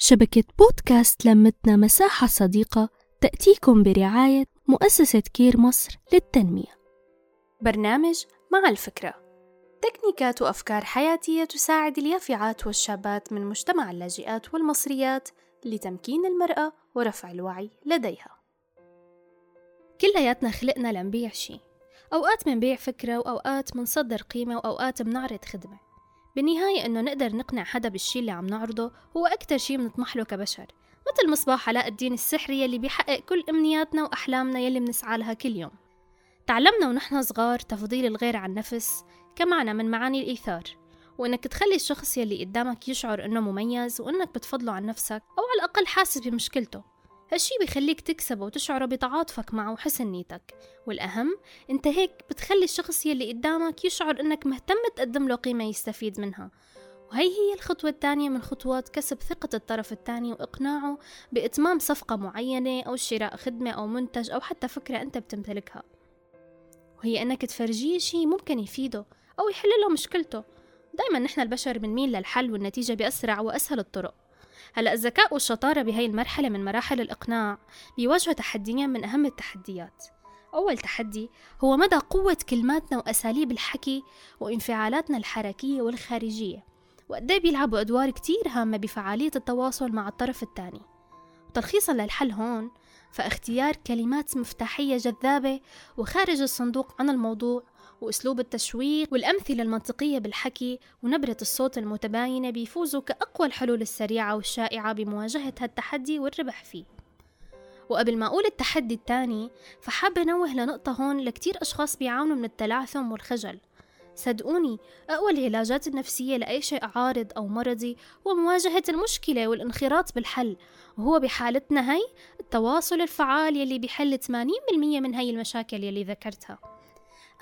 شبكة بودكاست لمتنا مساحة صديقة تأتيكم برعاية مؤسسة كير مصر للتنمية. برنامج مع الفكرة تكنيكات وأفكار حياتية تساعد اليافعات والشابات من مجتمع اللاجئات والمصريات لتمكين المرأة ورفع الوعي لديها. كلياتنا خلقنا لنبيع شي أوقات منبيع فكرة وأوقات منصدر قيمة وأوقات بنعرض خدمة بالنهاية إنه نقدر نقنع حدا بالشي اللي عم نعرضه هو أكتر شي بنطمح له كبشر مثل مصباح علاء الدين السحري يلي بيحقق كل أمنياتنا وأحلامنا يلي بنسعى لها كل يوم. تعلمنا ونحن صغار تفضيل الغير عن نفس كمعنى من معاني الإيثار وإنك تخلي الشخص يلي قدامك يشعر إنه مميز وإنك بتفضله عن نفسك أو على الأقل حاسس بمشكلته. هالشي بيخليك تكسبه وتشعره بتعاطفك معه وحسن نيتك. والأهم أنت هيك بتخلي الشخص يلي قدامك يشعر إنك مهتم تقدم له قيمة يستفيد منها. وهي هي الخطوة الثانية من خطوات كسب ثقة الطرف الثاني وإقناعه بإتمام صفقة معينة أو شراء خدمة أو منتج أو حتى فكرة أنت بتمتلكها. وهي أنك تفرجيه شي ممكن يفيده أو يحل له مشكلته. دايما نحن البشر بنميل للحل والنتيجة بأسرع وأسهل الطرق. هلا الذكاء والشطارة بهي المرحلة من مراحل الإقناع بيواجهوا تحديين من أهم التحديات. أول تحدي هو مدى قوة كلماتنا وأساليب الحكي وانفعالاتنا الحركية والخارجية وقد بيلعبوا أدوار كتير هامة بفعالية التواصل مع الطرف الثاني. وتلخيصا للحل هون فاختيار كلمات مفتاحية جذابة وخارج الصندوق عن الموضوع وأسلوب التشويق والأمثلة المنطقية بالحكي ونبرة الصوت المتباينة بيفوزوا كأقوى الحلول السريعة والشائعة بمواجهة هالتحدي والربح فيه. وقبل ما أقول التحدي الثاني فحابة نوه لنقطة هون لكتير أشخاص بيعانوا من التلعثم والخجل. صدقوني أقوى العلاجات النفسية لأي شيء عارض أو مرضي هو مواجهة المشكلة والانخراط بالحل وهو بحالتنا هي التواصل الفعال يلي بيحل 80% من هي المشاكل يلي ذكرتها.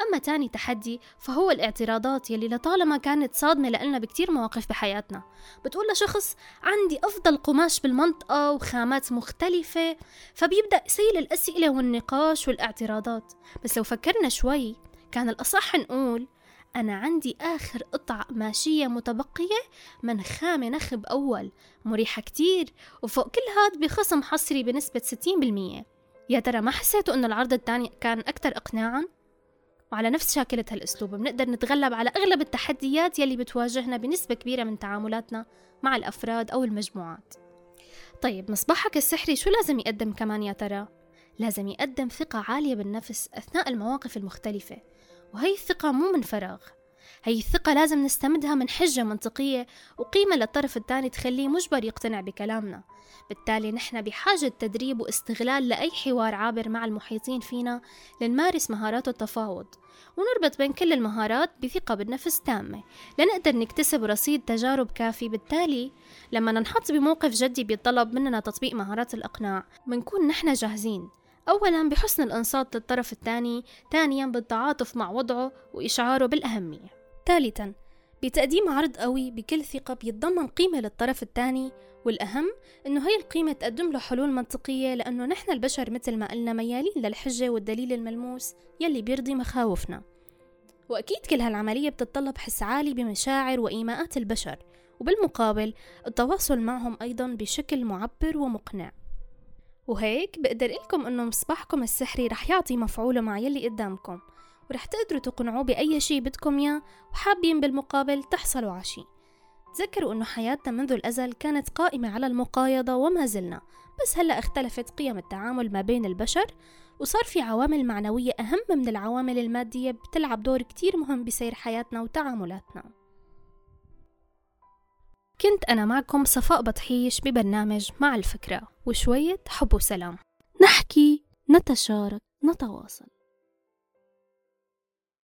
أما تاني تحدي فهو الاعتراضات يلي لطالما كانت صادمة لنا بكتير مواقف بحياتنا. بتقول لشخص عندي أفضل قماش بالمنطقة وخامات مختلفة. فبيبدأ يسيل الأسئلة والنقاش والاعتراضات. بس لو فكرنا شوي كان الأصح نقول أنا عندي آخر قطع قماشية متبقية من خامة نخب أول مريحة كتير وفوق كل هاد بخصم حصري بنسبة 60% يا ترى ما حسيتوا أن العرض الثاني كان أكثر إقناعاً؟ وعلى نفس شاكلة هالأسلوب بنقدر نتغلب على أغلب التحديات يلي بتواجهنا بنسبة كبيرة من تعاملاتنا مع الأفراد أو المجموعات طيب مصباحك السحري شو لازم يقدم كمان يا ترى؟ لازم يقدم ثقة عالية بالنفس أثناء المواقف المختلفة وهي الثقة مو من فراغ هي الثقة لازم نستمدها من حجة منطقية وقيمة للطرف الثاني تخليه مجبر يقتنع بكلامنا. بالتالي نحن بحاجة تدريب واستغلال لأي حوار عابر مع المحيطين فينا لنمارس مهارات التفاوض. ونربط بين كل المهارات بثقة بالنفس تامة. لنقدر نكتسب رصيد تجارب كافي. بالتالي لما ننحط بموقف جدي بيتطلب مننا تطبيق مهارات الإقناع بنكون نحن جاهزين. أولا بحسن الإنصات للطرف الثاني ثانيا بالتعاطف مع وضعه وإشعاره بالأهمية. ثالثا بتقديم عرض قوي بكل ثقة بيتضمن قيمة للطرف الثاني والأهم إنه هي القيمة تقدم له حلول منطقية لأنه نحن البشر مثل ما قلنا ميالين للحجة والدليل الملموس يلي بيرضي مخاوفنا. وأكيد كل هالعملية بتتطلب حس عالي بمشاعر وإيماءات البشر وبالمقابل التواصل معهم أيضا بشكل معبر ومقنع. وهيك بقدر لكم إنه مصباحكم السحري رح يعطي مفعوله مع يلي قدامكم. ورح تقدروا تقنعوه بأي شي بدكم إياه وحابين بالمقابل تحصلوا على شي تذكروا أنه حياتنا منذ الأزل كانت قائمة على المقايضة وما زلنا بس هلأ اختلفت قيم التعامل ما بين البشر وصار في عوامل معنوية أهم من العوامل المادية بتلعب دور كتير مهم بسير حياتنا وتعاملاتنا. كنت أنا معكم صفاء بطحيش ببرنامج مع الفكرة وشوية حب وسلام. نحكي نتشارك نتواصل.